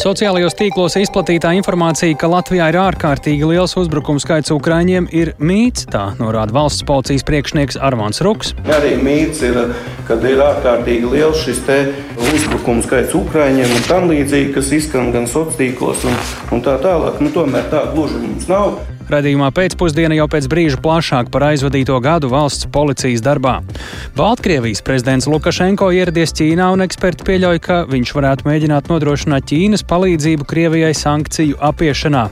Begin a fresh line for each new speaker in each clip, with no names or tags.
Sociālajos tīklos izplatītā informācija, ka Latvijā ir ārkārtīgi liels uzbrukumu skaits Ukraiņiem, ir mīts. Tā norāda valsts policijas priekšnieks Armāns Ruks.
Arī mīts ir, kad ir ārkārtīgi liels šis uzbrukumu skaits Ukraiņiem un tam līdzīgi, kas izskan gan sociālos tīklos un, un tā tālāk. Nu, tomēr tā gluži mums nav.
Radījumā pēcpusdienā jau pēc brīža plašāk par aizvadīto gadu valsts policijas darbā. Baltkrievijas prezidents Lukašenko ieradies Ķīnā un eksperti pieļauj, ka viņš varētu mēģināt nodrošināt Ķīnas palīdzību Krievijai sankciju apiešanā.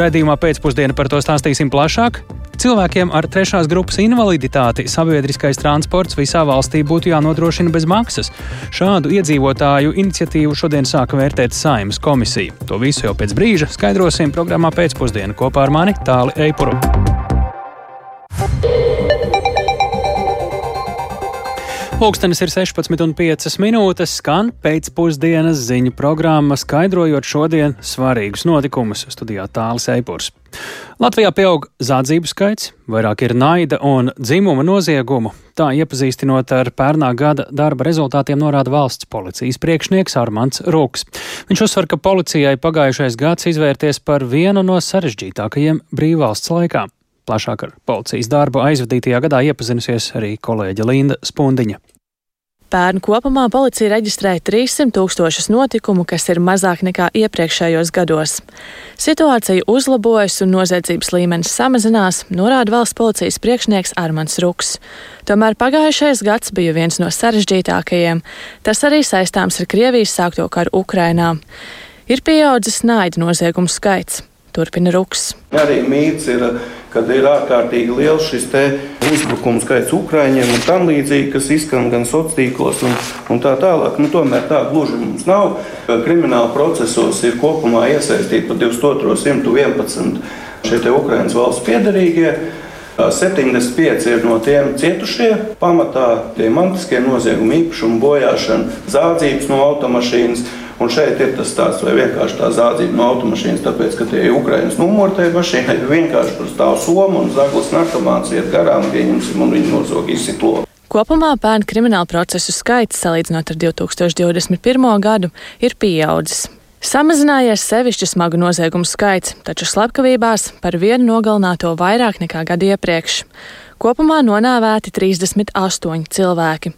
Radījumā pēcpusdienā par to stāstīsim plašāk. Cilvēkiem ar trešās grupas invaliditāti sabiedriskais transports visā valstī būtu jānodrošina bez maksas. Šādu iedzīvotāju iniciatīvu šodien sāka vērtēt Saimas komisija. To visu jau pēc brīža skaidrosim programmā pēcpusdienā kopā ar mani Tāli Eipuru. Pūkstens ir 16,5 minūtes, skan pēcpusdienas ziņu programma, skaidrojot šodien svarīgus notikumus. Studijā tālāk Eipurs. Latvijā pieaug zādzību skaits, vairāk ir naida un dzimuma noziegumu. Tā iepazīstinot ar pērnā gada darba rezultātiem, norāda valsts policijas priekšnieks Armants Rūks. Viņš uzsver, ka policijai pagājušais gads izvērties par vienu no sarežģītākajiem brīvvalsts laikā. Plašāk ar policijas darbu aizvadītajā gadā iepazinusies arī kolēģe Linda Spundiņa.
Pērn kopumā policija reģistrēja 300 tūkstošus notikumu, kas ir mazāk nekā iepriekšējos gados. Situācija uzlabojas un noziedzības līmenis samazinās, norāda valsts policijas priekšnieks Armans Ruks. Tomēr pagājušais gads bija viens no sarežģītākajiem. Tas arī saistāms ar Krievijas sākto karu Ukrainā. Ir pieaudzis naida noziegumu skaits. Turpina Ruks.
Arī mīts ir kad ir ārkārtīgi liels šis uzbrukumu skaits Ukraiņiem un tam līdzīgi, kas izskan gan sociālos tīklos un, un tā tālāk. Nu, tomēr tā gluži mums nav. Krimināla procesos ir kopumā iesaistīti pa 2211 šie Ukraiņas valsts piedarīgie. 75 ir no tiem cietušie, pamatā tie mantiskie noziegumi, īpašuma bojāšana, zādzības no automašīnas. Un šeit ir tas stāsts, vai vienkārši tā zādzība no automašīnas, tāpēc, ka tie ir Ukraiņas numuri tajā mašīnā, vienkārši tur stāv soma un zaglis narkomāns iet garām, pieņemsim, un viņi nozog izsitlo.
Kopumā bērnu kriminālu procesu skaits, salīdzinot ar 2021. gadu, ir pieaudzis. Samazinājies sevišķi smagu noziegumu skaits, taču slepkavībās par vienu nogalināto vairāk nekā gadu iepriekš. Kopumā nonāvēti 38 cilvēki.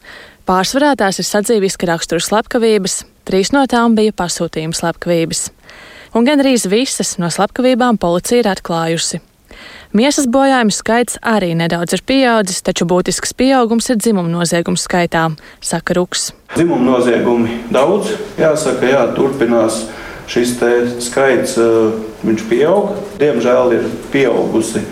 Pārsvarā tās ir sadzīviska rakstura slepkavības, trīs no tām bija pasūtījuma slepkavības. Un gandrīz visas no slepkavībām policija ir atklājusi. Miesas bojājumu skaits arī nedaudz ir pieaudzis, taču būtisks pieaugums ir dzimuma noziegumu skaitā, saka Ruks.
Dzimuma noziegumi daudz, jāsaka, jā, turpinās šis skaits, viņš pieaug. Diemžēl ir pieaugusi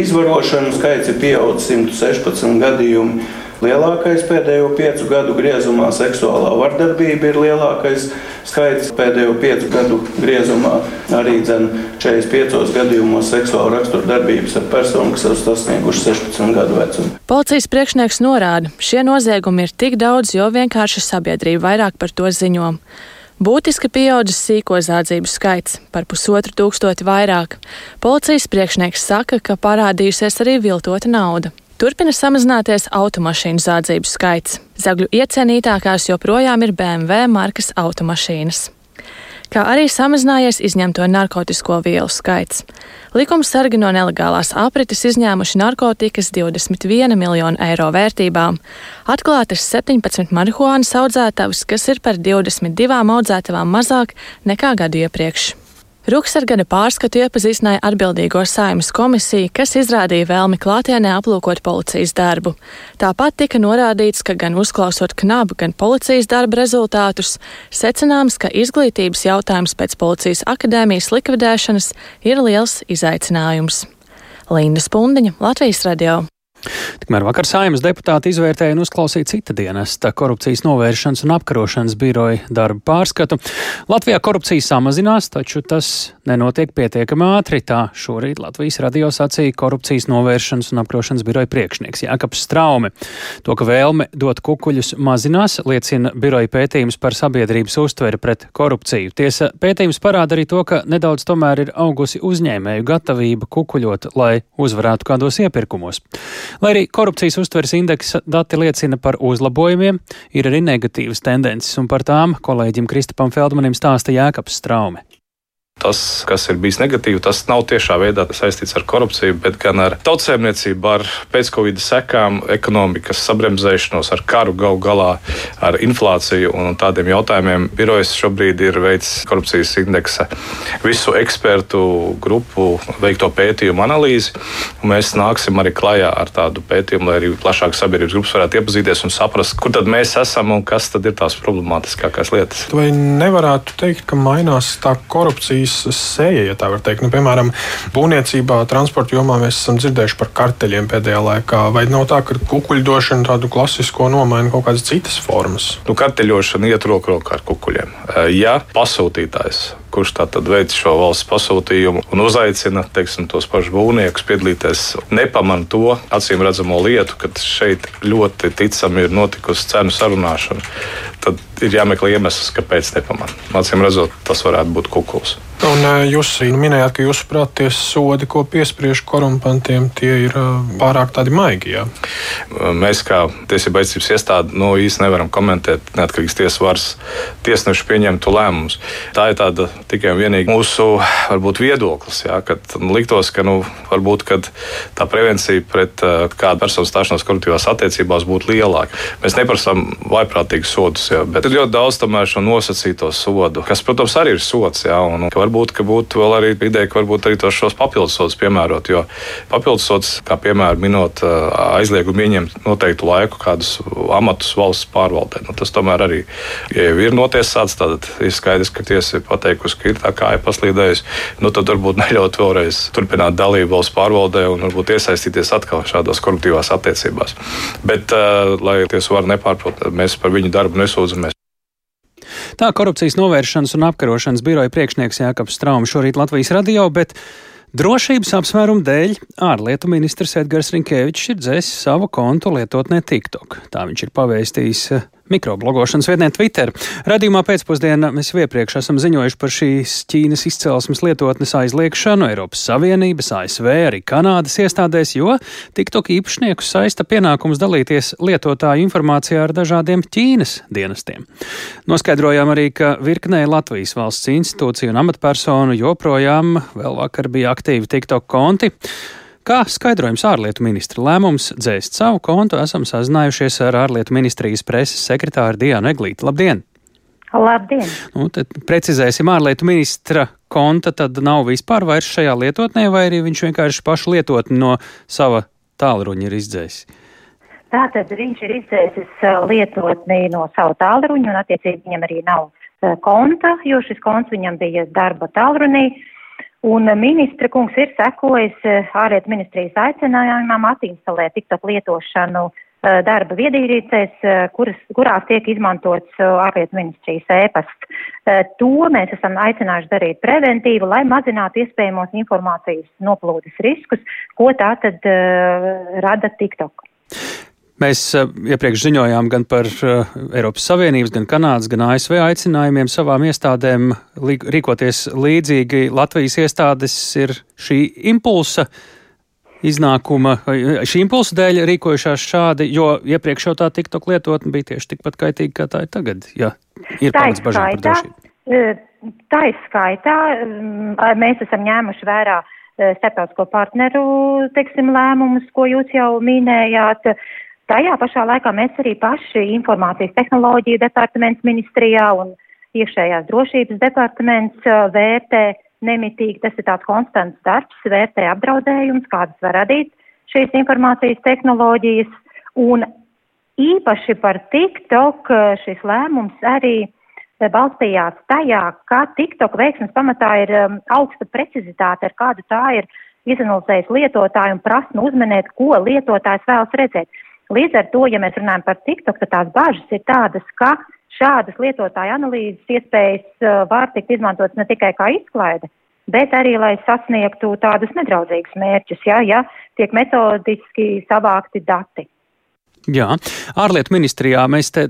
izvarošana, skaits ir pieaudzis 116 gadījumi. Lielākais pēdējo piecu gadu griezumā seksuālā vardarbība ir lielākais skaits pēdējo piecu gadu griezumā. Arī dzen, 45 gadījumos seksuāla rakstura darbības ar personu, kas ir sasnieguši 16 gadu vecumu.
Policijas priekšnieks norāda, šie noziegumi ir tik daudz, jo vienkārši sabiedrība vairāk par to ziņo. Būtiski pieaudzis sīko zādzību skaits - par pusotru tūkstoti vairāk. Policijas priekšnieks saka, ka parādījusies arī viltota nauda. Turpina samazināties automašīnu zādzību skaits. Zagļu iecienītākās joprojām ir BMW markas automašīnas. Kā arī samazinājies izņemto narkotisko vielu skaits. Likums sargi no nelegālās aprites izņēmuši narkotikas 21 miljonu eiro vērtībā. Atklātas 17 marihuānas audzētavas, kas ir par 22 audzētavām mazāk nekā gadu iepriekš. Ruksargana pārskatu iepazīstināja atbildīgo saimas komisiju, kas izrādīja vēlmi klātienē aplūkot policijas darbu. Tāpat tika norādīts, ka gan uzklausot knabu, gan policijas darba rezultātus, secināms, ka izglītības jautājums pēc policijas akadēmijas likvidēšanas ir liels izaicinājums. Linda Spundiņa, Latvijas radio.
Tikmēr vakar saimnes deputāti izvērtēja un uzklausīja cita dienesta korupcijas novēršanas un apkarošanas biroja darba pārskatu. Latvijā korupcija samazinās, taču tas nenotiek pietiekami ātri. Tā šorīt Latvijas radio sacīja korupcijas novēršanas un apkarošanas biroja priekšnieks Jākaps Straume. To, ka vēlme dot kukuļus mazinās, liecina biroja pētījums par sabiedrības uztveri pret korupciju. Tiesa pētījums parāda arī to, ka nedaudz tomēr ir augusi uzņēmēju gatavība kukuļot, lai uzvarētu kādos iepirkumos. Lai arī korupcijas uztveres indeksa dati liecina par uzlabojumiem, ir arī negatīvas tendences, un par tām kolēģim Kristapam Feldmanim stāsta Jēkabs Straume.
Tas, kas ir bijis negatīvi, tas nav tiešā veidā saistīts ar korupciju, bet gan ar tautsēmniecību, ar pēc-covid sekām, ekonomikas sabremzēšanos, ar karu gal galā, ar inflāciju un tādiem jautājumiem. Birojas šobrīd ir veids korupcijas indeksa visu ekspertu grupu veikto pētījumu analīzi. Mēs nāksim arī klajā ar tādu pētījumu, lai arī plašāk sabiedrības grupas varētu iepazīties un saprast, kur tad mēs esam un kas tad ir tās problemātiskākās lietas.
Vai nevarētu teikt, ka mainās tā korupcijas korupcijas sēja, ja tā var teikt. Nu, piemēram, būvniecībā, transporta jomā mēs esam dzirdējuši par karteļiem pēdējā laikā. Vai nav tā, ka kukuļdošana tādu klasisko nomaina kaut kādas citas formas?
Nu, karteļošana iet roku rokā ar kukuļiem. Ja pasūtītājs kurš tātad veic šo valsts pasūtījumu un uzaicina teiksim, tos pašus būvniekus piedalīties, nepamanā to acīm redzamo lietu, ka šeit ļoti ticami ir notikusi cenu sarunāšana. Tad ir jāmeklē iemesls, kāpēc nepamanā. Acīm redzot, tas varētu būt kukuls.
Un jūs minējāt, ka jūsuprāt tie sodi, ko piespriež korumpantiem, tie ir pārāk tādi maigi. Jā?
Mēs kā tiesība aizsardzības iestāde nu, īsti nevaram komentēt neatkarīgas tiesas varas tiesnešu pieņemtu lēmumus. Tā ir tāda tikai un vienīgi mūsu varbūt, viedoklis. Jā, kad liktos, ka nu, varbūt kad tā prevencija pret uh, kādu personu stāšanos koruptīvās attiecībās būtu lielāka. Mēs neprasām vaiprātīgus sodus, jā, bet ir ļoti daudz tomēr šo nosacīto sodu, kas, protams, arī ir sots. Jā, un, varbūt, ka būtu vēl arī ideja, ka varbūt arī tos šos papildus sodus piemērot. Jo papildus sods, kā piemēram, minot aizliegumu ieņemt noteiktu laiku kādus amatus valsts pārvaldē, nu, tas tomēr arī, ja ir notiesāts, tad ir skaidrs, ka tiesa ir pateikusi, ka ir tā kā ir paslīdējusi. Nu, tad varbūt neļaut vēlreiz turpināt dalību valsts pārvaldē un varbūt iesaistīties atkal šādās koruptīvās attiecībās. Bet, uh, lai tiesa var nepārprot, mēs par viņu darbu nesūdzamies.
Tā korupcijas novēršanas un apkarošanas biroja priekšnieks Jākaps Straums šorīt Latvijas radio, bet drošības apsvērumu dēļ ārlietu ministrs Edgars Rinkēvičs ir dzēsis savu kontu lietotnē TikTok. Tā viņš ir pavēstījis mikroblogošanas vietnē Twitter. Radījumā pēcpusdienā mēs jau iepriekš esam ziņojuši par šīs Ķīnas izcelsmes lietotnes aizliekšanu Eiropas Savienības, ASV, arī Kanādas iestādēs, jo TikTok īpašniekus saista pienākums dalīties lietotāju informācijā ar dažādiem Ķīnas dienestiem. Noskaidrojām arī, ka virknē Latvijas valsts institūciju un amatpersonu joprojām vēl vakar bija aktīvi TikTok konti. Kā skaidrojums ārlietu ministra lēmums dzēst savu kontu, esam sazinājušies ar ārlietu ministrijas preses sekretāru Dianu Eglīti. Labdien!
Labdien!
Nu, tad precizēsim, ārlietu ministra konta tad nav vispār vairs šajā lietotnē, vai arī viņš vienkārši pašu lietotni no sava tālruņa ir izdzēsis?
Tātad viņš ir izdzēsis uh, lietotni no sava tālruņa, un attiecīgi viņam arī nav uh, konta, jo šis konts viņam bija darba tālrunī. Un ministra kungs ir sekojis eh, ārlietu ministrijas aicinājumam attinstalēt TikTok lietošanu eh, darba viedierīcēs, eh, kuras, kurās tiek izmantots ārlietu ministrijas ēpasts. To mēs esam aicinājuši darīt preventīvu, lai mazinātu iespējamos informācijas noplūdes riskus, ko tā tad rada TikTok.
Mēs uh, iepriekš ziņojām gan par uh, Eiropas Savienības, gan Kanādas, gan ASV aicinājumiem savām iestādēm rīkoties līdzīgi. Latvijas iestādes ir šī impulsa iznākuma, šī impulsa dēļ rīkojušās šādi, jo iepriekš jau tā TikTok lietotne bija tieši tikpat kaitīga, kā tā ir tagad. Ja ir pamats bažām par drošību.
Tā ir skaitā. Mēs esam ņēmuši vērā starptautisko partneru, teiksim, lēmumus, ko jūs jau minējāt. Tajā pašā laikā mēs arī paši informācijas tehnoloģiju departaments ministrijā un iekšējās drošības departaments uh, vērtē nemitīgi, tas ir tāds konstants darbs, vērtē apdraudējums, kādas var radīt šīs informācijas tehnoloģijas. Un īpaši par TikTok uh, šis lēmums arī uh, balstījās tajā, ka TikTok veiksmes pamatā ir um, augsta precizitāte, ar kādu tā ir izanalizējis lietotāju un prasmu uzmanēt, ko lietotājs vēlas redzēt. Līdz ar to, ja mēs runājam par TikTok, tad tās bažas ir tādas, ka šādas lietotāja analīzes iespējas uh, var tikt izmantotas ne tikai kā izklaide, bet arī, lai sasniegtu tādus nedraudzīgus mērķus, ja, ja tiek metodiski savākti dati.
Jā, ārlietu ministrijā mēs te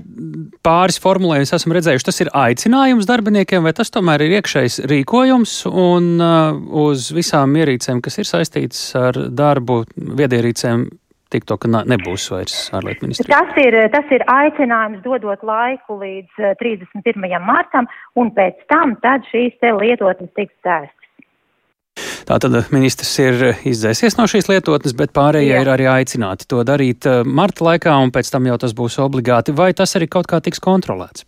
pāris formulējumus esam redzējuši. Tas ir aicinājums darbiniekiem, vai tas tomēr ir iekšējs rīkojums un uh, uz visām ierīcēm, kas ir saistītas ar darbu, viedierīcēm, TikTok nebūs vairs ārlietu ministrija?
Tas ir, tas ir aicinājums dodot laiku līdz 31. Eh, martam, un pēc tam tad šīs te lietotnes tiks dzēstas.
Tātad ministrs ir izdzēsies no šīs lietotnes, bet pārējie Jā. ir arī aicināti to darīt eh, marta laikā, un pēc tam jau tas būs obligāti. Vai tas arī kaut kā tiks kontrolēts?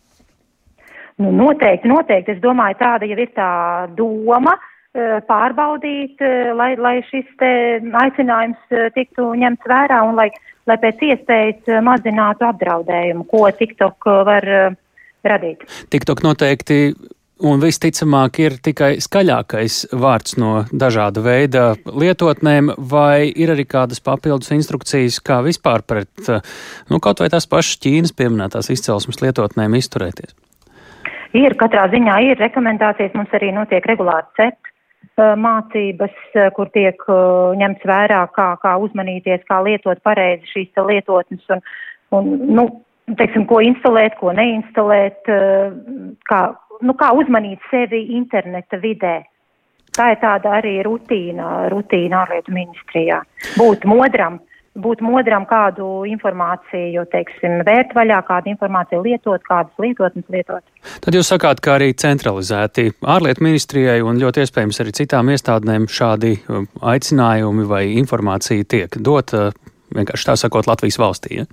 Nu, noteikti, noteikti. Es domāju, tāda jau ir tā doma eh, pārbaudīt, eh, lai, lai šis aicinājums eh, tiktu ņemts vērā un lai, lai pēc iespējas mazinātu apdraudējumu, ko TikTok var radīt.
TikTok noteikti un visticamāk ir tikai skaļākais vārds no dažāda veida lietotnēm, vai ir arī kādas papildus instrukcijas, kā vispār pret, nu, kaut vai tās pašas Ķīnas pieminētās izcelsmes lietotnēm izturēties?
Ir katrā ziņā ir rekomendācijas, mums arī notiek regulāri CEP mācības, kur tiek ņemts vērā, kā, kā uzmanīties, kā lietot pareizi šīs lietotnes un, un nu, teiksim, ko instalēt, ko neinstalēt, kā, nu, kā uzmanīt sevi interneta vidē. Tā ir tāda arī rutīna, rutīna ārlietu ministrijā. Būt modram, uh, būt modram, kādu informāciju, teiksim, vērt vaļā, kādu informāciju lietot, kādas lietotnes lietot.
Tad jūs sakāt, ka arī centralizēti ārlietu ministrijai un ļoti iespējams arī citām iestādnēm šādi um, aicinājumi vai informācija tiek dot, uh, vienkārši tā sakot, Latvijas valstī. Ja?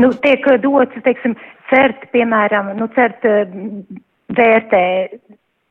Nu, tiek dots, teiksim, cert, piemēram, nu, cert uh, vērtē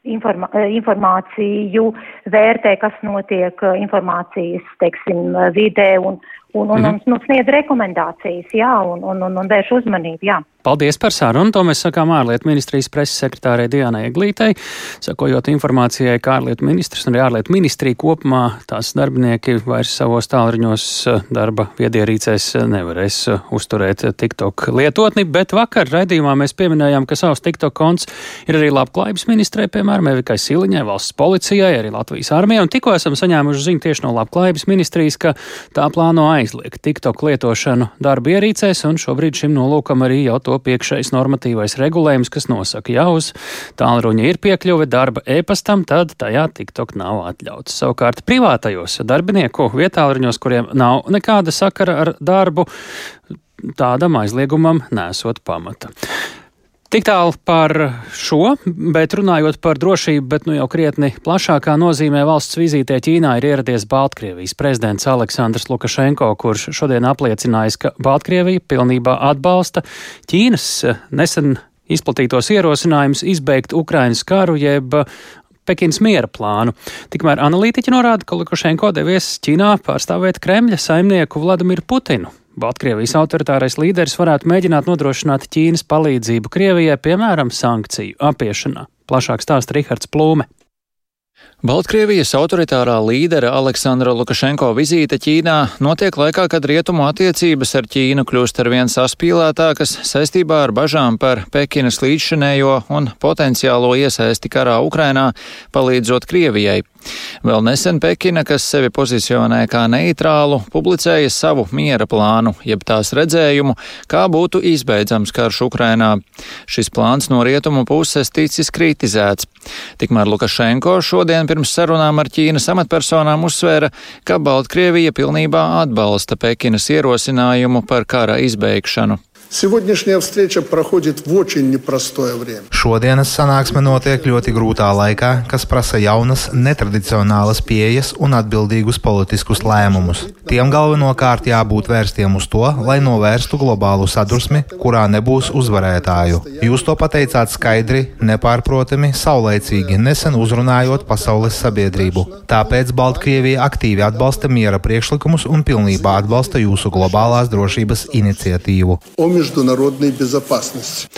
informā, eh, informāciju, vērtē, kas notiek eh, informācijas, teiksim, vidē un, un, un, mm -hmm. un nu, sniedz rekomendācijas, jā, un, un, un, un vērš uzmanību, jā.
Paldies par sarunu. To mēs sakām ārlietu ministrijas preses sekretārei Dianai Eglītei. Sakojot informācijai, ka ārlietu ministrs un arī ārlietu ministrija kopumā tās darbinieki vairs savos tālruņos eh, darba viedierīcēs nevarēs eh, uzturēt TikTok lietotni, bet vakar raidījumā mēs pieminējām, ka savs TikTok konts ir arī labklājības ministrē, piemēram, Evikai Siliņai, valsts policijai, arī Latvijas armijai, un tikko esam saņēmuši ziņu tieši no labklājības ministrijas, ka tā plāno aizliegt TikTok lietošanu darba ierīcēs, un šobrīd šim nolūkam arī jau top iekšējais normatīvais regulējums, kas nosaka, ja uz tālruņa ir piekļuve darba e-pastam, tad tajā TikTok nav atļauts. Savukārt privātajos darbinieku vietālruņos, kuriem nav nekāda sakara ar darbu, tādam aizliegumam nesot pamata. Tik tālu par šo, bet runājot par drošību, bet nu jau krietni plašākā nozīmē valsts vizītē Ķīnā ir ieradies Baltkrievijas prezidents Aleksandrs Lukašenko, kurš šodien apliecinājis, ka Baltkrievija pilnībā atbalsta Ķīnas nesen izplatītos ierosinājumus izbeigt Ukrainas karu jeb Pekinas miera plānu. Tikmēr analītiķi norāda, ka Lukašenko devies Ķīnā pārstāvēt Kremļa saimnieku Vladimiru Putinu. Baltkrievijas autoritārais līderis varētu mēģināt nodrošināt Ķīnas palīdzību Krievijai, piemēram, sankciju apiešanā. Plašāk stāsta Rihards Plūme.
Baltkrievijas autoritārā līdera Aleksandra Lukašenko vizīte Ķīnā notiek laikā, kad rietumu attiecības ar Ķīnu kļūst ar vien saspīlētākas saistībā ar bažām par Pekinas līdzšanējo un potenciālo iesaisti karā Ukrainā, palīdzot Krievijai. Vēl nesen Pekina, kas sevi pozicionē kā neitrālu, publicēja savu miera plānu, jeb tās redzējumu, kā būtu izbeidzams karš Ukrainā. Šis plāns no rietumu puses ticis kritizēts. Tikmēr Lukašenko šodien pirms sarunām ar Ķīnas amatpersonām uzsvēra, ka Baltkrievija pilnībā atbalsta Pekinas ierosinājumu par kara izbeigšanu.
Сегодняшняя встреча проходит в очень непростое время.
Šodienas sanāksme notiek ļoti grūtā laikā, kas prasa jaunas, netradicionālas pieejas un atbildīgus politiskus lēmumus. Tiem galvenokārt jābūt vērstiem uz to, lai novērstu globālu sadursmi, kurā nebūs uzvarētāju. Jūs to pateicāt skaidri, nepārprotami, saulēcīgi, nesen uzrunājot pasaules sabiedrību. Tāpēc Baltkrievija aktīvi atbalsta miera priekšlikumus un pilnībā atbalsta jūsu globālās drošības iniciatīvu
международной безопасности.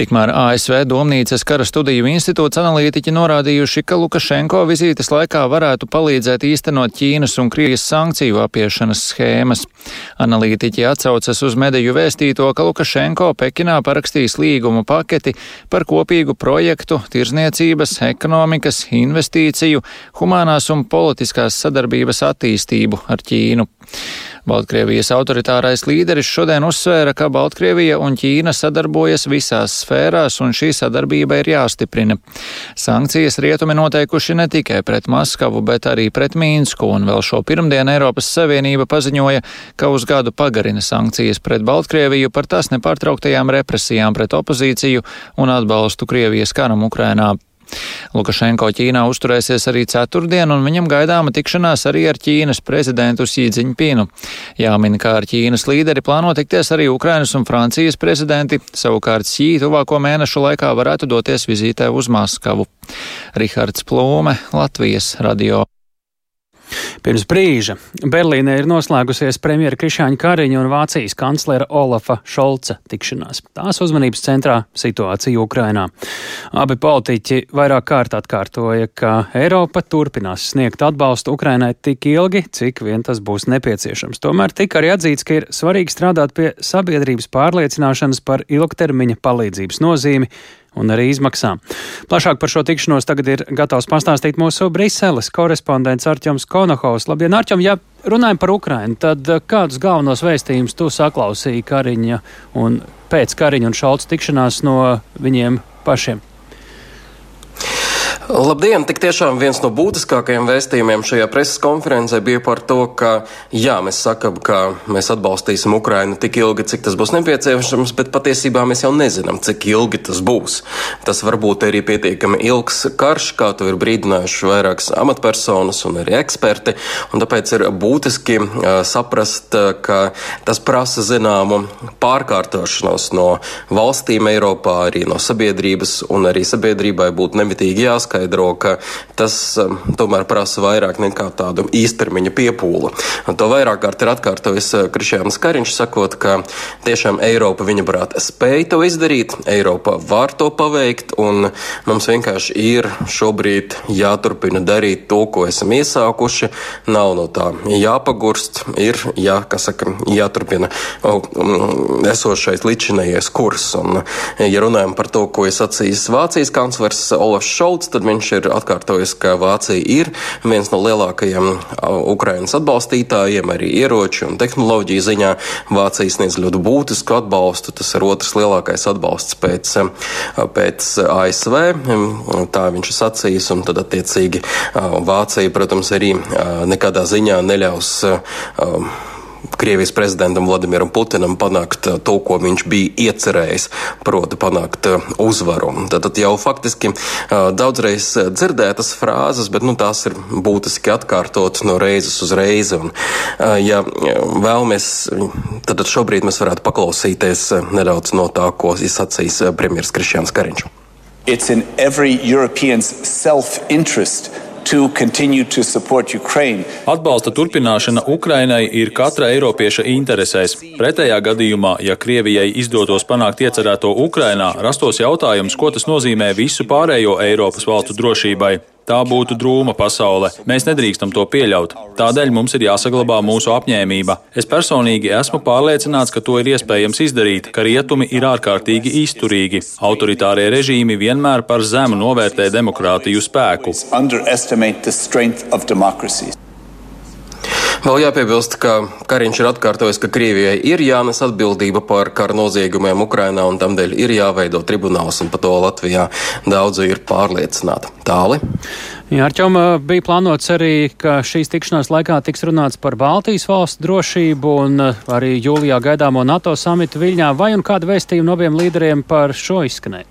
Tikmēr ASV Domnīcas kara studiju institūts analītiķi norādījuši, ka Lukašenko vizītes laikā varētu palīdzēt īstenot Ķīnas un Krievijas sankciju apiešanas schēmas. Analītiķi atsaucas uz mediju vēstīto, ka Lukašenko Pekinā parakstīs līgumu paketi par kopīgu projektu tirzniecības, ekonomikas, investīciju, humanās un politiskās sadarbības attīstību ar Ķīnu. Baltkrievijas autoritārais līderis šodien uzsvēra, ka Baltkrievija un Ķīna sadarbojas visās sfērās, un šī sadarbība ir jāstiprina. Sankcijas rietumi noteikuši ne tikai pret Maskavu, bet arī pret Mīnsku, un vēl šo pirmdienu Eiropas Savienība paziņoja, ka uz gadu pagarina sankcijas pret Baltkrieviju par tās nepārtrauktajām represijām pret opozīciju un atbalstu Krievijas karam Ukrainā. Lukašenko Ķīnā uzturēsies arī ceturtdien, un viņam gaidāma tikšanās arī ar Ķīnas prezidentu Sīdziņpinu. Jāmin, kā ar Ķīnas līderi plāno tikties arī Ukrainas un Francijas prezidenti, savukārt Sī tuvāko mēnešu laikā varētu doties vizītē uz Maskavu. Rihards Plūme, Latvijas radio.
Pirms brīža Berlīnē ir noslēgusies premjera Krišāņa Kariņa un Vācijas kanclera Olafa Šolca tikšanās. Tās uzmanības centrā situācija Ukrainā. Abi politiķi vairāk kārt atkārtoja, ka Eiropa turpinās sniegt atbalstu Ukrainai tik ilgi, cik vien tas būs nepieciešams. Tomēr tika arī atzīts, ka ir svarīgi strādāt pie sabiedrības pārliecināšanas par ilgtermiņa palīdzības nozīmi un arī izmaksām. Plašāk par šo tikšanos tagad ir gatavs pastāstīt mūsu Briseles korespondents Arķoms Konohovs. Labdien, Arķom, ja runājam par Ukrainu, tad eh, kādus galvenos vēstījumus tu saklausīji Kariņa un pēc Kariņa un Šalts tikšanās no viņiem pašiem?
Labdien! Tik tiešām viens no būtiskākajiem vēstījumiem šajā preses konferencē bija par to, ka jā, mēs sakam, ka mēs atbalstīsim Ukrainu tik ilgi, cik tas būs nepieciešams, bet patiesībā mēs jau nezinām, cik ilgi tas būs. Tas var būt arī pietiekami ilgs karš, kā to ir brīdinājuši vairākas amatpersonas un arī eksperti, un tāpēc ir būtiski uh, saprast, ka tas prasa zināmu pārkārtošanos no valstīm Eiropā, arī no sabiedrības, un arī sabiedrībai būtu nemitīgi jāskatās jāskaidro, ka tas um, tomēr prasa vairāk nekā tādu īstermiņa piepūli. Un to vairāk kārt ir atkārtojis uh, Krišjāns Kariņš, sakot, ka tiešām Eiropa viņa prāt spēja to izdarīt, Eiropa var to paveikt, un mums vienkārši ir šobrīd jāturpina darīt to, ko esam iesākuši. Nav no tā jāpagurst, ir jā, saka, jāturpina um, esošais līdzinējais kurs. Un, ja runājam par to, ko ir sacījis Vācijas kanclers Olafs Šolts, tad viņš ir atkārtojis, ka Vācija ir viens no lielākajiem Ukrainas atbalstītājiem, arī ieroču un tehnoloģiju ziņā. Vācija sniedz ļoti būtisku atbalstu. Tas ir otrs lielākais atbalsts pēc, pēc ASV. Tā viņš ir sacījis, un tad attiecīgi Vācija, protams, arī nekādā ziņā neļaus Krievijas prezidentam Vladimiram Putinam panākt uh, to, ko viņš bija iecerējis, proti panākt uh, uzvaru. Tad jau faktiski uh, daudzreiz dzirdētas frāzes, bet nu, tās ir būtiski atkārtot no reizes uz reizi. Un, ja vēlamies, tad šobrīd mēs varētu paklausīties nedaudz no tā, ko izsacīs premjeras Krišjāns Kariņš. It's in every European's self-interest
Atbalsta turpināšana Ukrainai ir katra eiropieša interesēs. Pretējā gadījumā, ja Krievijai izdotos panākt iecerēto Ukrainā, rastos jautājums, ko tas nozīmē visu pārējo Eiropas valstu drošībai. Tā būtu drūma pasaule. Mēs nedrīkstam to pieļaut. Tādēļ mums ir jāsaglabā mūsu apņēmība. Es personīgi esmu pārliecināts, ka to ir iespējams izdarīt, ka rietumi ir ārkārtīgi izturīgi. Autoritārie režīmi vienmēr par zemu novērtē demokrātiju spēku.
Vēl jāpiebilst, ka Kariņš ir atkārtojis, ka Krievijai ir jānes atbildība par kara noziegumiem Ukrainā un tam dēļ ir jāveido tribunāls, un par to Latvijā daudzi ir pārliecināti. Tāli.
Jā, Arčom bija plānots arī, ka šīs tikšanās laikā tiks runāts par Baltijas valstu drošību un arī jūlijā gaidāmo NATO samitu Viļņā. Vai un kāda vēstījuma no abiem līderiem par šo izskanēja?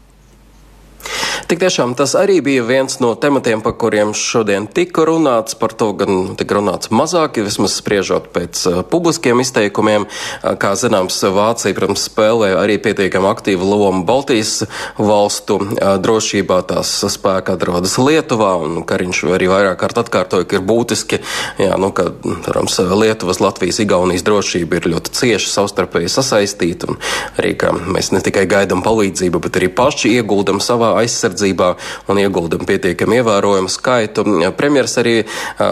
Tik tiešām tas arī bija viens no tematiem, par kuriem šodien tika runāts. Par to gan tika runāts mazāk, vismaz spriežot pēc uh, publiskiem izteikumiem. Uh, kā zināms, Vācija, protams, spēlē arī pietiekami aktīvu lomu Baltijas valstu uh, drošībā. Tās spēka atrodas Lietuvā, un Kariņš arī vairāk kārt atkārtoja, ka ir būtiski, jā, nu, ka, protams, Lietuvas, Latvijas, Igaunijas drošība ir ļoti cieši savstarpēji sasaistīta, un arī, ka mēs ne tikai gaidām palīdzību, bet arī paši ieguldam savā aizsardzībā aizsardzībā un ieguldam pietiekami ievērojumu skaitu. Premjeras arī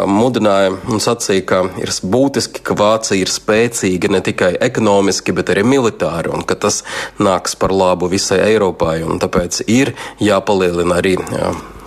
mudināja un sacīja, ka ir būtiski, ka Vācija ir spēcīga ne tikai ekonomiski, bet arī militāri, un ka tas nāks par labu visai Eiropai, un tāpēc ir jāpalielina arī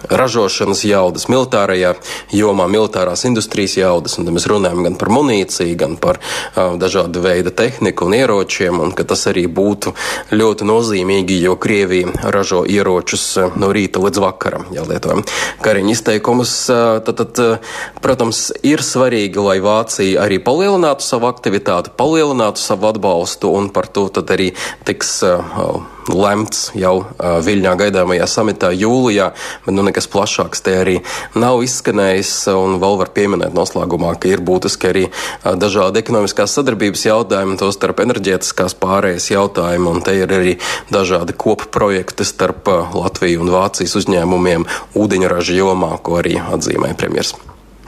ražošanas jaudas, militārajā jomā, militārās industrijas jaudas. Un, mēs runājam gan par munīciju, gan par uh, dažādu veidu tehniku un ieročiem, un ka tas arī būtu ļoti nozīmīgi, jo Krievija ražo ieročus uh, no rīta līdz vakaram, ja lietojam kariņu izteikumus. Uh, tad, tad, uh, protams, ir svarīgi, lai Vācija arī palielinātu savu aktivitāti, palielinātu savu atbalstu, un par to tad arī tiks uh, lemts jau uh, Viļņā gaidāmajā samitā jūlijā, bet nu, nekas plašāks te arī nav izskanējis. Un vēl var pieminēt noslēgumā, ka ir būtiski arī uh, dažādi ekonomiskās sadarbības jautājumi, tostarp enerģētiskās pārējas jautājumi, un te ir arī dažādi kopu projekti starp uh, Latviju un Vācijas uzņēmumiem ūdeņraža jomā, ko arī atzīmē premjeras.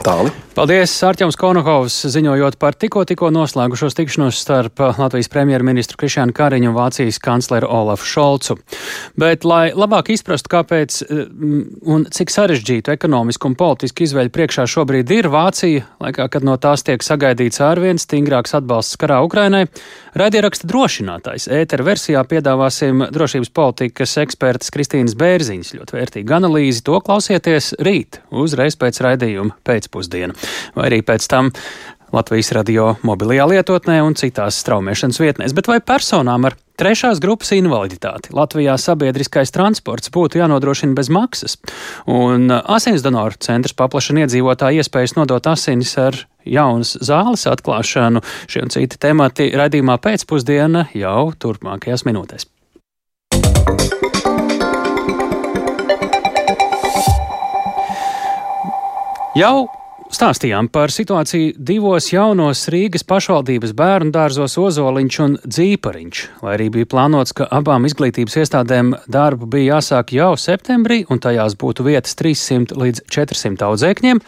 Tāli.
Paldies, Arķems Konokovs, ziņojot par tikko, tikko noslēgušos tikšanos starp Latvijas premjerministru Krišānu Kariņu un Vācijas kancleru Olafu Šolcu. Bet, lai labāk izprastu, kāpēc mm, un cik sarežģītu ekonomisku un politisku izvēļu priekšā šobrīd ir Vācija, laikā, kad no tās tiek sagaidīts ārvien stingrāks atbalsts karā Ukrainai, raidieraksta drošinātājs. Ētera versijā piedāvāsim drošības politikas ekspertas Kristīnas Bērziņas ļoti vērtīgu analīzi. To klausieties rīt, uzreiz pēc raidījuma pēcpusdienu vai arī pēc tam Latvijas radio mobilajā lietotnē un citās straumēšanas vietnēs. Bet vai personām ar trešās grupas invaliditāti Latvijā sabiedriskais transports būtu jānodrošina bez maksas? Un asins donoru centrs paplašina iedzīvotāju iespējas nodot asinis ar jaunas zāles atklāšanu. Šie un citi temati raidījumā pēcpusdiena jau turpmākajās minūtēs. Jau Stāstījām par situāciju divos jaunos Rīgas pašvaldības bērnu dārzos Ozoliņš un Dzīpariņš. Lai arī bija plānots, ka abām izglītības iestādēm darbu bija jāsāk jau septembrī un tajās būtu vietas 300 līdz 400 audzēkņiem,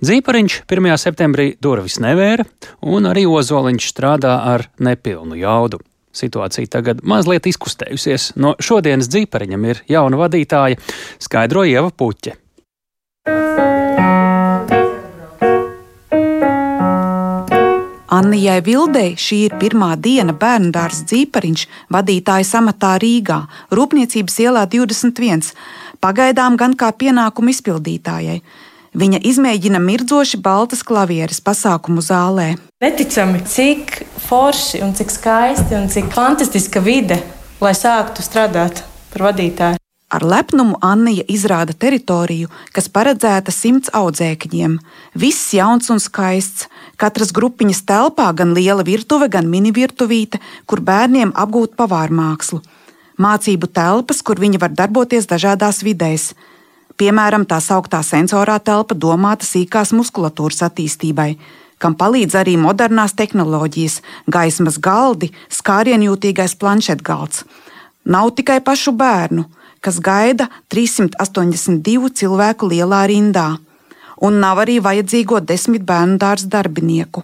Dzīpariņš 1. septembrī durvis nevēra un arī Ozoliņš strādā ar nepilnu jaudu. Situācija tagad mazliet izkustējusies. No šodienas dzīpariņam ir jauna vadītāja, skaidro Ieva Puķe.
Annijai Vildei šī ir pirmā diena bērnu dārza dzīpariņš vadītāja amatā Rīgā, Rūpniecības ielā 21, pagaidām gan kā pienākumu izpildītājai. Viņa izmēģina mirdzoši baltas klavieres pasākumu zālē.
Neticami, cik forši un cik skaisti un cik fantastiska vide, lai sāktu strādāt par vadītāju.
Ar lepnumu Annija izrāda teritoriju, kas paredzēta simts audzēkņiem. Viss jauns un skaists. Katras grupiņas telpā gan liela virtuve, gan mini virtuvīte, kur bērniem apgūt pavārmākslu. Mācību telpas, kur viņi var darboties dažādās vidēs. Piemēram, tā sauktā sensorā telpa domāta sīkās muskulatūras attīstībai, kam palīdz arī modernās tehnoloģijas, gaismas galdi, skārienjūtīgais planšetgalds. Nav tikai pašu bērnu kas gaida 382 cilvēku lielā rindā, un nav arī vajadzīgo desmit bērnu dārza darbinieku.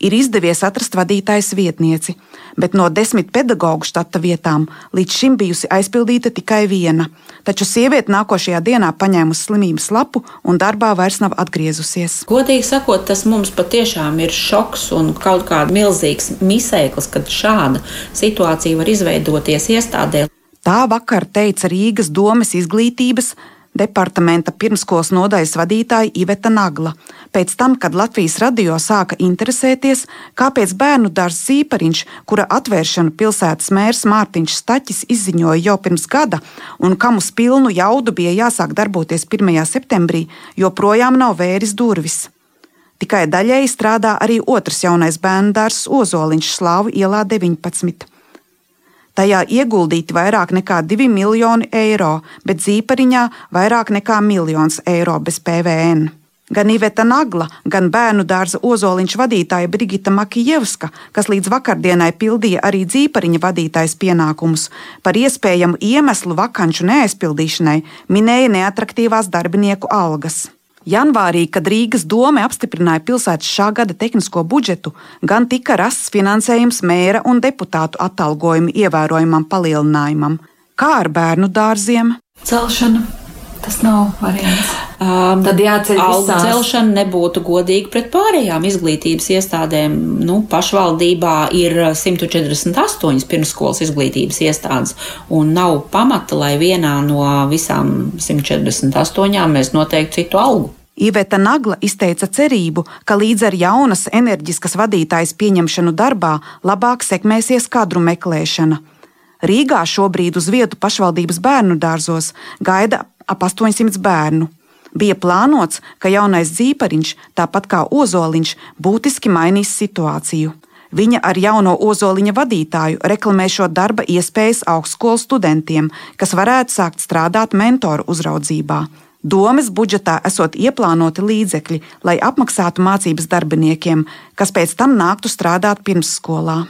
Ir izdevies atrast vadītājas vietnieci, bet no desmit pedagoģu štata vietām līdz šim bijusi aizpildīta tikai viena. Taču sieviete nākošajā dienā paņēmusi slimības lapu un darbā vairs nav atgriezusies.
Godīgi sakot, tas mums patiešām ir šoks un kaut kāds milzīgs misēklis, kad šāda situācija var izveidoties iestādē.
Tā vakar teica Rīgas domes izglītības departamenta pirmskolas nodaļas vadītāja Iveta Nagla. Pēc tam, kad Latvijas radio sāka interesēties, kāpēc bērnu dārza zīpariņš, kura atvēršanu pilsētas mērs Mārtiņš Staķis izziņoja jau pirms gada, un kam uz pilnu jaudu bija jāsāk darboties 1. septembrī, joprojām nav vēris durvis. Tikai daļēji strādā arī otrs jaunais bērnu dārzs Ozoliņš Slāvu ielā 19. Tajā ieguldīti vairāk nekā 2 miljoni eiro, bet zīpariņā vairāk nekā miljons eiro bez PVN. Gan Iveta Nagla, gan bērnu dārza ozoliņš vadītāja Brigita Makijevska, kas līdz vakardienai pildīja arī dzīpariņa vadītājas pienākumus, par iespējamu iemeslu vakanču neaizpildīšanai minēja neatraktīvās darbinieku algas. Janvārī, kad Rīgas doma apstiprināja pilsētas šā gada tehnisko budžetu, gan tika rasts finansējums mēra un deputātu atalgojumu ievērojamam palielinājumam, kā ar bērnu dārziem.
Celšana Tas nav variants.
Um, Tad jāceļ
algu
visās.
celšana nebūtu godīga pret pārējām izglītības iestādēm. Nu, pašvaldībā ir 148 pirmsskolas izglītības iestādes, un nav pamata, lai vienā no visām 148 mēs noteiktu citu algu.
Iveta Nagla izteica cerību, ka līdz ar jaunas enerģiskas vadītājas pieņemšanu darbā labāk sekmēsies kadru meklēšana. Rīgā šobrīd uz vietu pašvaldības bērnu dārzos gaida ap 800 bērnu. Bija plānots, ka jaunais dzīpariņš, tāpat kā ozoliņš, būtiski mainīs situāciju. Viņa ar jauno ozoliņa vadītāju reklamē šo darba iespējas augstskolu studentiem, kas varētu sākt strādāt mentoru uzraudzībā. Domes budžetā esot ieplānoti līdzekļi, lai apmaksātu mācības darbiniekiem, kas pēc tam nāktu strādāt pirmsskolā.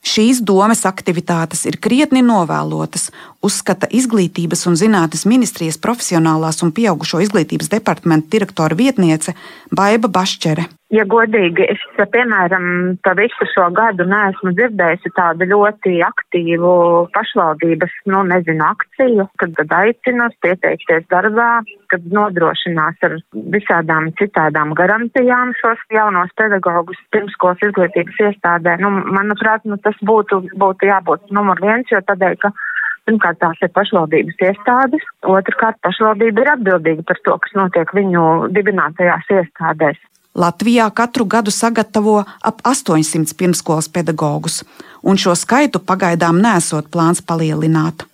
Šīs domes aktivitātes ir krietni novēlotas, uzskata Izglītības un zinātnes ministrijas profesionālās un pieaugušo izglītības departamenta direktora vietniece Baiva Bašķere.
Ja godīgi, es, piemēram, pa visu šo gadu neesmu dzirdējusi tādu ļoti aktīvu pašvaldības, nu, nezinu, akciju, kad, kad aicinās pieteikties darbā, kad nodrošinās ar visādām citādām garantijām šos jaunos pedagogus pirmskolas izglītības iestādē. Nu, manuprāt, nu, tas būtu, būtu jābūt numur viens, jo tādēļ, ka Pirmkārt, tās ir pašvaldības iestādes, otrkārt, pašvaldība ir atbildīga par to, kas notiek viņu dibinātajās iestādēs.
Latvijā katru gadu sagatavo ap 800 pirmskolas pedagogus, un šo skaitu pagaidām nesot plāns palielināt.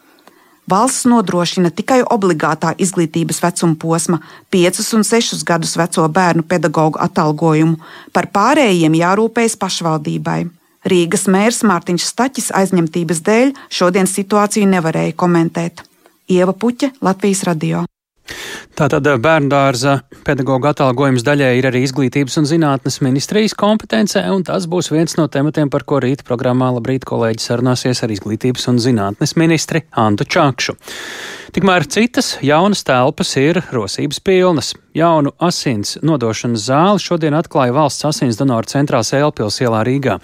Valsts nodrošina tikai obligātā izglītības vecuma posma, 5 un 6 gadus veco bērnu pedagoģu atalgojumu, par pārējiem jārūpējas pašvaldībai. Rīgas mērs Mārtiņš Staķis aizņemtības dēļ šodien situāciju nevarēja komentēt. Ieva Puķa, Latvijas radio.
Tātad bērnu dārza pedagoģa atalgojums daļai ir arī izglītības un zinātnes ministrijas kompetencē, un tas būs viens no tematiem, par ko rīta programmā Labrīt kolēģi sarunāsies ar izglītības un zinātnes ministri Antu Čakšu. Tikmēr citas jaunas telpas ir rosības pilnas. Jaunu asins nodošanas zāli šodien atklāja valsts asins donoru centrā Sēlpils ielā Rīgā.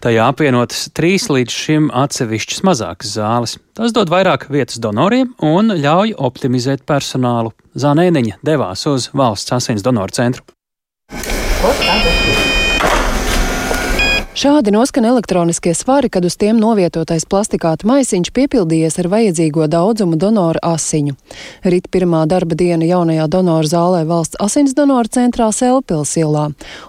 Tajā apvienotas trīs līdz šim atsevišķas mazākas zāles. Tas dod vairāk vietas donoriem un ļauj optimizēt personālu. Zānēniņa devās uz valsts asins donoru centru. Ko?
Šādi noskan elektroniskie svari, kad uz tiem novietotais plastikāta maisiņš piepildījies ar vajadzīgo daudzumu donoru asiņu. Rīt pirmā darba diena jaunajā donoru zālē valsts asins donoru centrā Selpils ielā,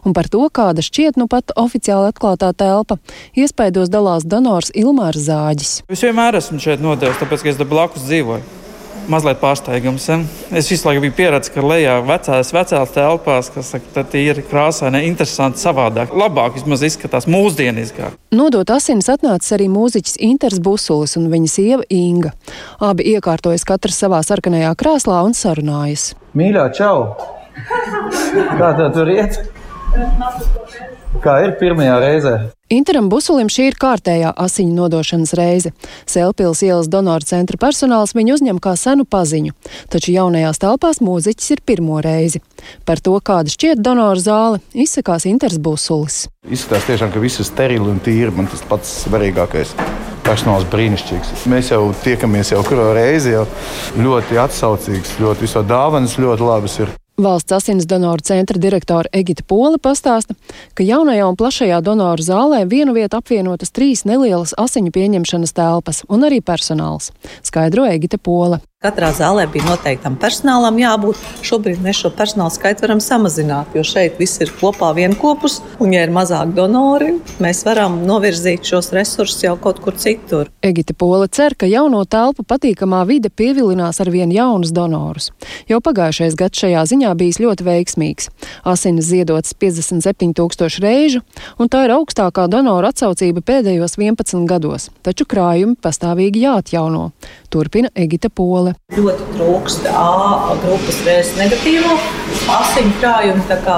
un par to, kāda šķiet nu pat oficiāli atklātā telpa, iespaidos dalās donors Ilmārs Zāģis.
Es vienmēr esmu šeit nodevis, tāpēc, ka es te blakus dzīvoju mazliet pārsteigums. Ja? Es visu laiku biju pieredzējis, ka lejā vecās, vecās telpās, kas ir krāsaini, interesanti, savādāk. Labāk vismaz izskatās mūsdieniskāk.
Nodot asinis atnācis arī mūziķis Inters Busulis un viņa sieva Inga. Abi iekārtojas katrs savā sarkanajā krēslā un sarunājas.
Mīļā, čau! Kā tā tur iet? Kā ir pirmajā reizē?
Interam Busulim šī ir kārtējā asiņu nodošanas reize. Selpils ielas donoru centra personāls viņu uzņem kā senu paziņu, taču jaunajās telpās mūziķis ir pirmo reizi. Par to, kāda šķiet donoru zāle, izsakās Inters Busulis.
Izskatās tiešām, ka viss ir sterili un tīri. Man tas pats svarīgākais. Personāls brīnišķīgs. Mēs jau tiekamies jau kuru reizi, jau ļoti atsaucīgs, ļoti viso dāvanas ļoti labas ir.
Valsts asins donoru centra direktore Egita Pola pastāsta, ka jaunajā un plašajā donoru zālē vienu vietu apvienotas trīs nelielas asiņu pieņemšanas telpas un arī personāls, skaidro Egita Pola.
Katrā zālē bija noteiktam personālam jābūt. Šobrīd mēs šo personāla skaitu varam samazināt, jo šeit viss ir kopā vienopus. Un, ja ir mazāk donori, mēs varam novirzīt šos resursus jau kaut kur citur.
Egita Pola cer, ka jauno telpu patīkamā vide pievilinās ar vien jaunus donorus. Jau pagājušais gads šajā ziņā bijis ļoti veiksmīgs. Asinis ziedots 57 tūkstoši reižu, un tā ir augstākā donoru atsaucība pēdējos 11 gados. Taču krājumi pastāvīgi jāatjauno. Turpina Egita Pola zāle.
Ļoti trūkst A grupas vēzis negatīvo asiņu krājumu. Tā kā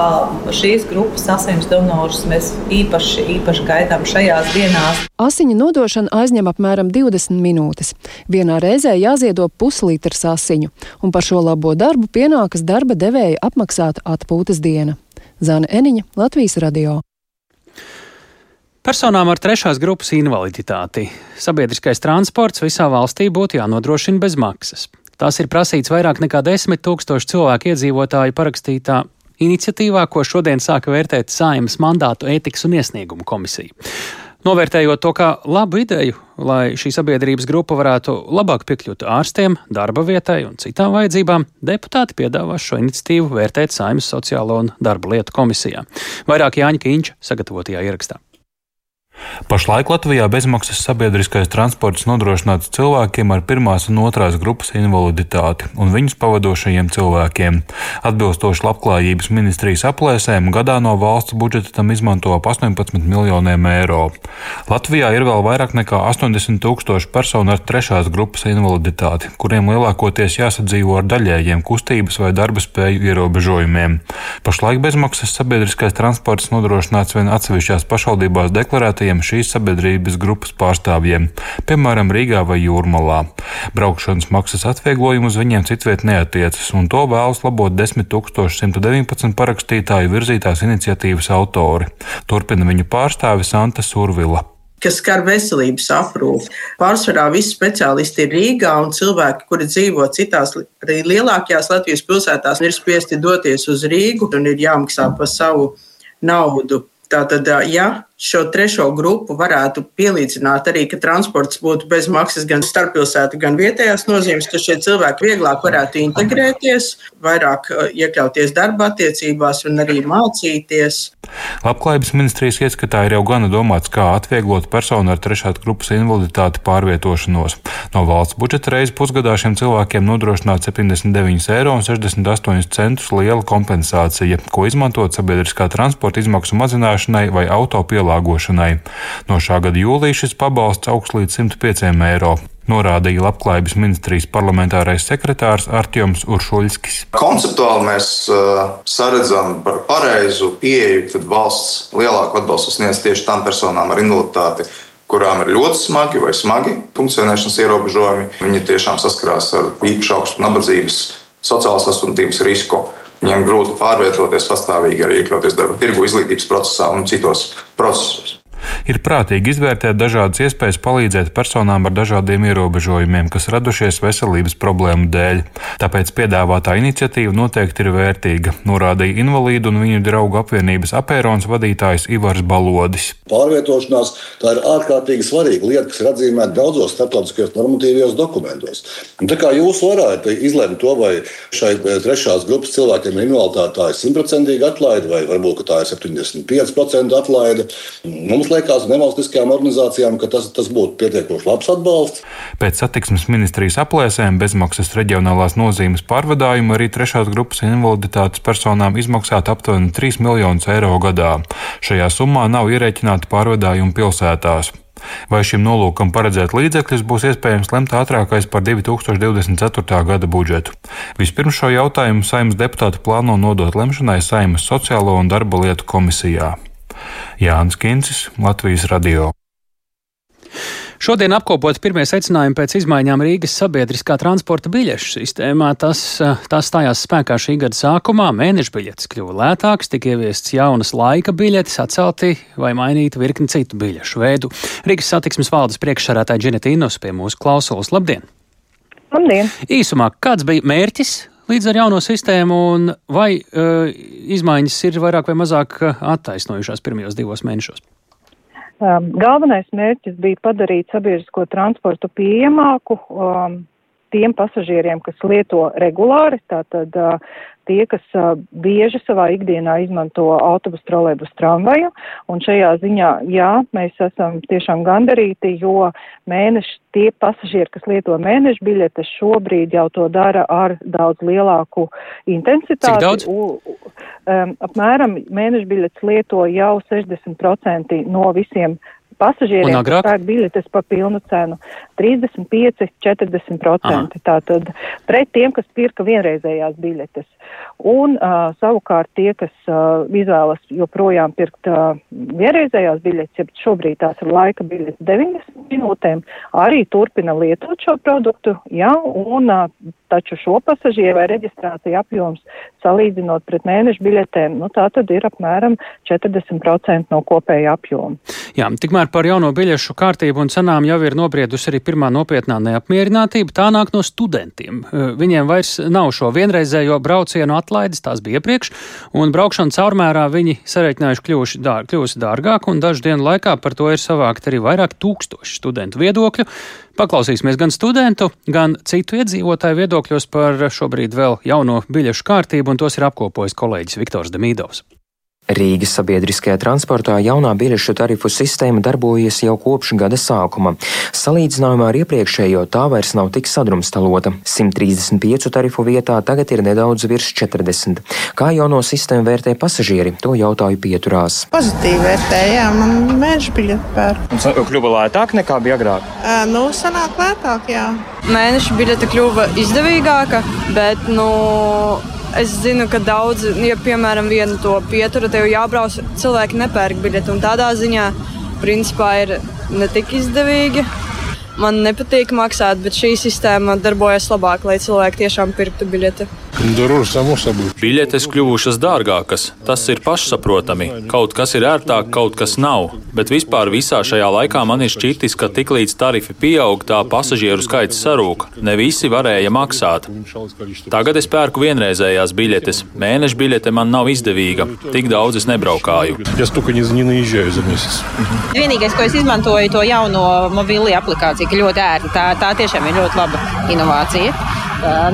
šīs grupas asins donorus mēs īpaši, īpaši gaidām šajās dienās.
Asiņu nodošana aizņem apmēram 20 minūtes. Vienā reizē jāziedo puslitrs asiņu, un par šo labo darbu pienākas darba devēja apmaksāta atpūtas diena. Zana Eniņa, Latvijas radio.
Personām ar trešās grupas invaliditāti sabiedriskais transports visā valstī būtu jānodrošina bez maksas. Tas ir prasīts vairāk nekā 10 tūkstošu cilvēku iedzīvotāju parakstītā iniciatīvā, ko šodien sāka vērtēt Saimas mandātu ētikas un iesniegumu komisija. Novērtējot to kā labu ideju, lai šī sabiedrības grupa varētu labāk piekļūt ārstiem, darba vietai un citām vajadzībām, deputāti piedāvās šo iniciatīvu vērtēt Saimas sociālo un darba lietu komisijā. Vairāk Jāņa Kīņš sagatavotajā ierakstā.
Pašlaik Latvijā bezmaksas sabiedriskais transports nodrošināts cilvēkiem ar pirmās un otrās grupas invaliditāti un viņus pavadošajiem cilvēkiem. Atbilstoši Labklājības ministrijas aplēsēm, gadā no valsts budžeta tam izmanto ap 18 miljoniem eiro. Latvijā ir vēl vairāk nekā 80 tūkstoši personu ar trešās grupas invaliditāti, kuriem lielākoties jāsadzīvo ar daļējiem kustības vai darba spēju ierobežojumiem. Pašlaik bezmaksas sabiedriskais transports nodrošināts vien atsevišķās pašvaldībās deklarētajiem citiem šīs sabiedrības grupas pārstāvjiem, piemēram, Rīgā vai Jūrmalā. Braukšanas maksas atvieglojumu uz viņiem citviet neatiecas, un to vēlas labot 10.119 parakstītāju virzītās iniciatīvas autori. Turpina viņu pārstāve Santa Survila
kas skar veselības aprūpi. Pārsvarā visi speciālisti ir Rīgā, un cilvēki, kuri dzīvo citās arī lielākajās Latvijas pilsētās, ir spiesti doties uz Rīgu un ir jāmaksā par savu naudu. Tātad, ja šo trešo grupu varētu pielīdzināt arī, ka transports būtu bez maksas gan starppilsētu, gan vietējās nozīmes, ka šie cilvēki vieglāk varētu integrēties, vairāk uh, iekļauties darba attiecībās un arī mācīties.
Labklājības ministrijas ieskatā ir jau gana domāts, kā atvieglot personu ar trešās grupas invaliditāti pārvietošanos. No valsts budžeta reizes pusgadā šiem cilvēkiem nodrošināt 79,68 eiro liela kompensācija, ko izmantot sabiedriskā transporta izmaksu mazināšanai vai auto pielāgošanai pielāgošanai. No šā gada jūlija šis pabalsts augs līdz 105 eiro norādīja Labklājības ministrijas parlamentārais sekretārs Artjoms Uršuļskis.
Konceptuāli mēs uh, saredzam par pareizu pieeju, kad valsts lielāku atbalstu sniedz tieši tām personām ar invaliditāti, kurām ir ļoti smagi vai smagi funkcionēšanas ierobežojumi. Viņi tiešām saskarās ar īpašu augstu nabadzības, sociālās atstumtības risku. Viņiem grūti pārvietoties pastāvīgi, arī iekļauties darba tirgu, izglītības procesā un citos procesos.
Ir prātīgi izvērtēt dažādas iespējas palīdzēt personām ar dažādiem ierobežojumiem, kas radušies veselības problēmu dēļ. Tāpēc piedāvātā iniciatīva noteikti ir vērtīga, norādīja invalīdu un viņu draugu apvienības apērons vadītājs Ivars Balodis.
Pārvietošanās tā ir ārkārtīgi svarīga lieta, kas ir atzīmēta daudzos starptautiskajos normatīvajos dokumentos. Un tā kā jūs varētu izlemt to, vai šai eh, trešās grupas cilvēkiem ir invaliditāte, tā ir simtprocentīga atlaide, vai varbūt tā ir 75% atlaide, mums liekas nevalstiskajām organizācijām, ka tas, tas būtu pietiekoši labs atbalsts.
Pēc satiksmes ministrijas aplēsēm bezmaksas reģionālās nozīmes pārvadājumu arī trešās grupas invaliditātes personām izmaksāt aptuveni 3 miljonus eiro gadā. Šajā summā nav ierēķināti pārvadājumi pilsētās. Vai šim nolūkam paredzēt līdzekļus būs iespējams lemt ātrākais par 2024. gada budžetu? Vispirms šo jautājumu saimnes deputāti plāno nodot lemšanai Saimas sociālo un darba lietu komisijā. Jānis Kincis, Latvijas radio.
Šodien apkopot pirmie secinājumi pēc izmaiņām Rīgas sabiedriskā transporta biļešu sistēmā. Tas, tas stājās spēkā šī gada sākumā. Mēneša biļetes kļuva lētākas, tika ieviests jaunas laika biļetes, atcelti vai mainīta virkni citu biļešu veidu. Rīgas satiksmes valdes priekšsarētāja Dženeta Inus pie mūsu klausulas. Labdien!
Labdien!
Īsumā, kāds bija mērķis līdz ar jauno sistēmu, un vai uh, izmaiņas ir vairāk vai mazāk uh, attaisnojušās pirmajos divos mēnešos?
Um, galvenais mērķis bija padarīt sabiedrisko transportu pieejamāku um, tiem pasažieriem, kas lieto regulāri, tātad tie, kas bieži savā ikdienā izmanto autobusu, trolēbus, tramvaju. Un šajā ziņā, jā, mēs esam tiešām gandarīti, jo mēneši tie pasažieri, kas lieto mēnešu biļetes, šobrīd jau to dara ar daudz lielāku intensitāti.
Cik daudz?
U, um, apmēram mēnešu biļetes lieto jau 60% no visiem pasažieriem, pērk biļetes par pilnu cenu - 35, 40%. Aha. Tātad pret tiem, kas pirka vienreizējās biļetes. Un uh, savukārt tie, kas uh, izvēlas joprojām pirkt uh, vienreizējās biļetes, ja šobrīd tās ir laika biļetes 90 minūtēm, arī turpina lietot šo produktu, jā, un uh, taču šo pasažieru vai reģistrāciju apjoms salīdzinot pret mēnešu biļetēm, nu tā tad ir apmēram 40% no kopēja apjoma.
Jā, tikmēr par jauno biļešu kārtību un cenām jau ir nobriedusi arī pirmā nopietnā neapmierinātība. Tā nāk no studentiem. Viņiem vairs nav šo vienreizējo braucienu atlaides, tās bija iepriekš, un braukšana caurmērā viņi sareiķinājuši kļuvuši dār, kļūsi dārgāk, un dažu dienu laikā par to ir savākt arī vairāk tūkstoši studentu viedokļu. Paklausīsimies gan studentu, gan citu iedzīvotāju viedokļos par šobrīd vēl jauno biļešu kārtību, un tos ir apkopojis kolēģis Viktors Demīdovs.
Rīgas sabiedriskajā transportā jaunā biļešu tarifu sistēma darbojas jau kopš gada sākuma. Salīdzinājumā ar iepriekšējo tā vairs nav tik sadrumstalota. 135 tarifu vietā tagad ir nedaudz virs 40. Kā jauno sistēmu vērtē pasažieri, to jautāju pieturās.
Pozitīvi vērtēja, man mēneša biļete pērk.
Kļuva lētāk nekā bija agrāk?
Uh, nu, sanāk lētāk, jā.
Mēneša biļete kļuva izdevīgāka, bet, nu, Es zinu, ka daudz, ja piemēram vienu to pieturu, tev jābrauc, cilvēki nepērk biļeti. Tādā ziņā, principā, ir ne tik izdevīgi. Man nepatīk maksāt, bet šī sistēma darbojas labāk, lai cilvēki tiešām pirktu biļeti.
Biļetes kļuvušas dārgākas, tas ir pašsaprotami. Kaut kas ir ērtāk, kaut kas nav. Bet vispār visā šajā laikā man ir šķitis, ka tiklīdz tarifi pieaug, tā pasažieru skaits sarūk. Ne visi varēja maksāt. Tagad es pērku vienreizējās biļetes. Mēneša biļete man nav izdevīga. Tik daudz es nebraukāju.
Vienīgais, ko es izmantoju, to jauno mobīlo aplikāciju, ka ļoti ērti. Tā, tā tiešām ir ļoti laba inovācija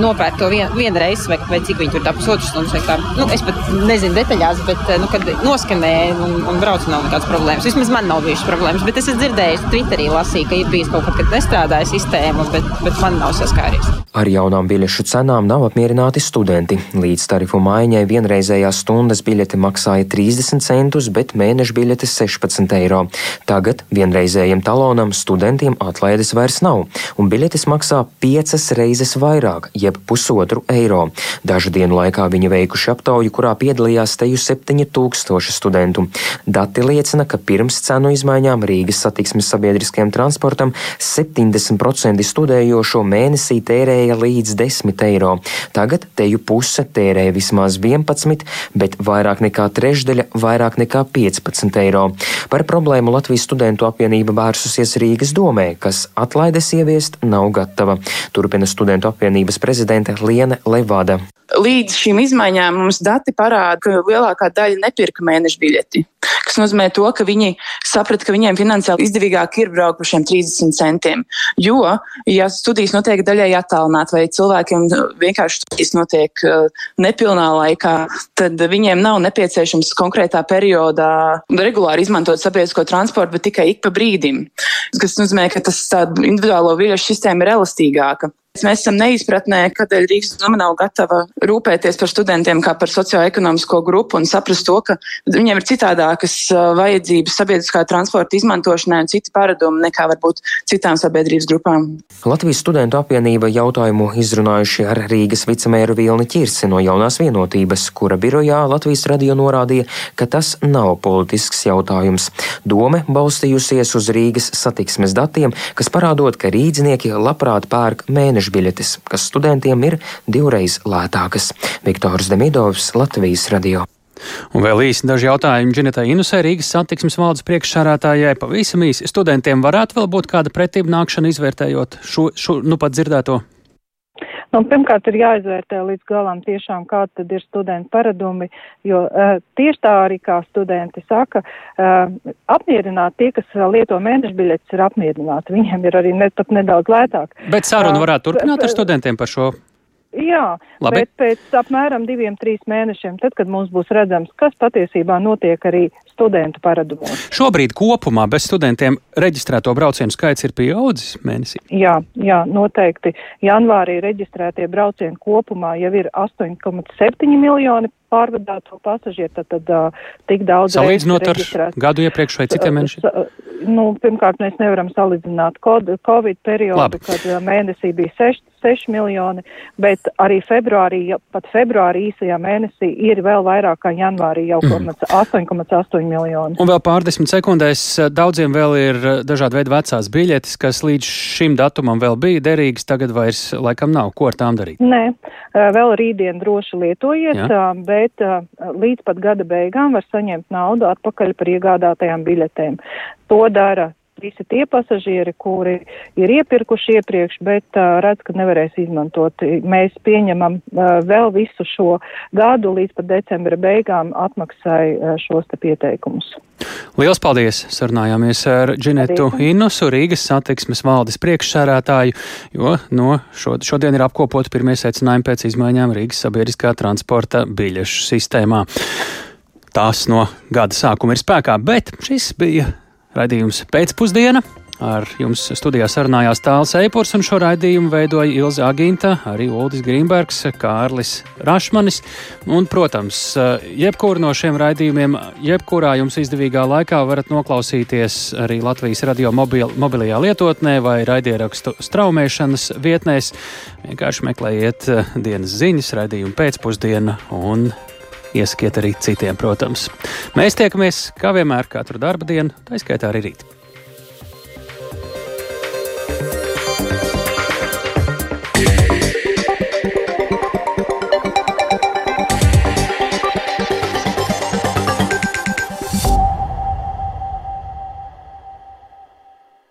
nopērkt to vien, vienreiz, vai, vai cik viņi tur tā pusotras stundas vai kā. Nu, es pat nezinu detaļās, bet, nu, kad noskanēja un, un brauc, nav nekādas problēmas. Vismaz man nav bijušas problēmas, bet es esmu dzirdējis, Twitterī lasīju, ka ir bijis kaut kad, kad nestrādāja sistēma, bet, bet man nav saskāries.
Ar jaunām biļešu cenām nav apmierināti studenti. Līdz tarifu maiņai vienreizējās stundas biļete maksāja 30 centus, bet mēneša biļete 16 eiro. Tagad vienreizējiem talonam studentiem atlaides vairs nav, un biļetes maksā piecas reizes vairāk, jeb pusotru eiro. Dažu dienu laikā viņi veikuši aptauju, kurā piedalījās teju 7000 studentu. Dati liecina, ka pirms cenu izmaiņām Rīgas satiksmes sabiedriskajam transportam 70% studējošo mēnesī tērēja līdz 10 eiro. Tagad teju puse tērēja vismaz 11, bet vairāk nekā trešdaļa vairāk nekā 15 eiro. Par problēmu Latvijas studentu apvienība vērsusies Rīgas domē, kas atlaides ieviest nav gatava. Turpina studentu apvienības prezidente Liene Levada.
Līdz šīm izmaiņām mums dati parāda, ka lielākā daļa nepirka mēneša biļeti. Tas nozīmē, to, ka viņi saprata, ka viņiem finansiāli izdevīgāk ir braukt par šiem 30 centiem. Jo, ja studijas notiek daļai attālināt, vai cilvēkiem vienkārši studijas notiek uh, nepilnā laikā, tad viņiem nav nepieciešams konkrētā periodā regulāri izmantot sabiedrisko transportu, bet tikai ik pa brīdim. Tas nozīmē, ka tas individuālo biļešu sistēma ir elastīgāka. Mēs esam neizpratnē, kādēļ Rīgas doma nav gatava rūpēties par studentiem kā par socioekonomisko grupu un saprast to, ka viņiem ir citādākas vajadzības sabiedriskā transporta izmantošanai un citi paradumi nekā varbūt citām sabiedrības grupām.
Latvijas studentu apvienība jautājumu izrunājuši ar Rīgas vicemēru Vilni Čirsi no jaunās vienotības, kura birojā Latvijas radio norādīja, ka tas nav politisks jautājums. Dome balstījusies uz Rīgas satiksmes datiem, kas parādot, ka rīdznieki labprāt pērk mēnešu biļetes, kas studentiem ir divreiz lētākas. Viktors Demidovs, Latvijas radio.
Un vēl īsi daži jautājumi Džinetai Inusē, Rīgas satiksmes valdes priekšsārātājai. Pavisam īsi studentiem varētu vēl būt kāda pretība nākšana, izvērtējot šo, šo nu pat dzirdēto?
Nu, pirmkārt, ir jāizvērtē līdz galam tiešām, kādi tad ir studentu paradumi, jo uh, tieši tā arī kā studenti saka, uh, apmierināt tie, kas lieto mēnešu biļetes, ir apmierināti. Viņiem ir arī ne, pat nedaudz lētāk.
Bet sarunu varētu turpināt ar studentiem par šo
Jā, Labi. bet pēc apmēram diviem, trīs mēnešiem, tad, kad mums būs redzams, kas patiesībā notiek arī studentu paradumos.
Šobrīd kopumā bez studentiem reģistrēto braucienu skaits ir pieaudzis mēnesī?
Jā, jā, noteikti. Janvārī reģistrētie braucieni kopumā jau ir 8,7 miljoni pārvadāto pasažieru, tad, tad uh, tik daudz.
Salīdzinot ar gadu iepriekš vai citiem mēnešiem?
Nu, pirmkārt, mēs nevaram salīdzināt Covid periodu, Labi. kad mēnesī bija 6, 6 miljoni, bet arī februārī, pat februārī īsajā mēnesī ir vēl vairāk kā janvārī jau mm. 8,8 miljoni.
Un vēl pārdesmit sekundēs daudziem vēl ir dažādi veidi vecās biļetes, kas līdz šim datumam vēl bija derīgas, tagad vairs laikam nav. Ko ar tām darīt?
Nē, vēl rītdien droši lietojiet, Jā. bet līdz pat gada beigām var saņemt naudu atpakaļ par iegādātajām biļetēm. To dara visi tie pasažieri, kuri ir iepirkuši iepriekš, bet uh, redz, ka nevarēs izmantot. Mēs pieņemam uh, vēl visu šo gadu līdz pat decembra beigām atmaksai uh, šos te pieteikumus.
Liels paldies! Sarunājāmies ar Džinetu Innusu, Rīgas satiksmes valdes priekšsērētāju, jo no šod, šodien ir apkopot pirmie secinājumi pēc izmaiņām Rīgas sabiedriskā transporta biļešu sistēmā. Tās no gada sākuma ir spēkā, bet šis bija Raidījums pēcpusdiena. Ar jums studijā sarunājās Tāls Eipurs, un šo raidījumu veidoja Ilza Aginta, arī Uldis Grīmbergs, Kārlis Rašmanis. Un, protams, jebkuru no šiem raidījumiem, jebkurā jums izdevīgā laikā varat noklausīties arī Latvijas radio mobil, mobilajā lietotnē vai raidierakstu straumēšanas vietnēs. Vienkārši meklējiet dienas ziņas, raidījumu pēcpusdienu un Iesakiet arī citiem, protams. Mēs tiekamies kā vienmēr katru darba dienu, tā izskaitā arī rīt.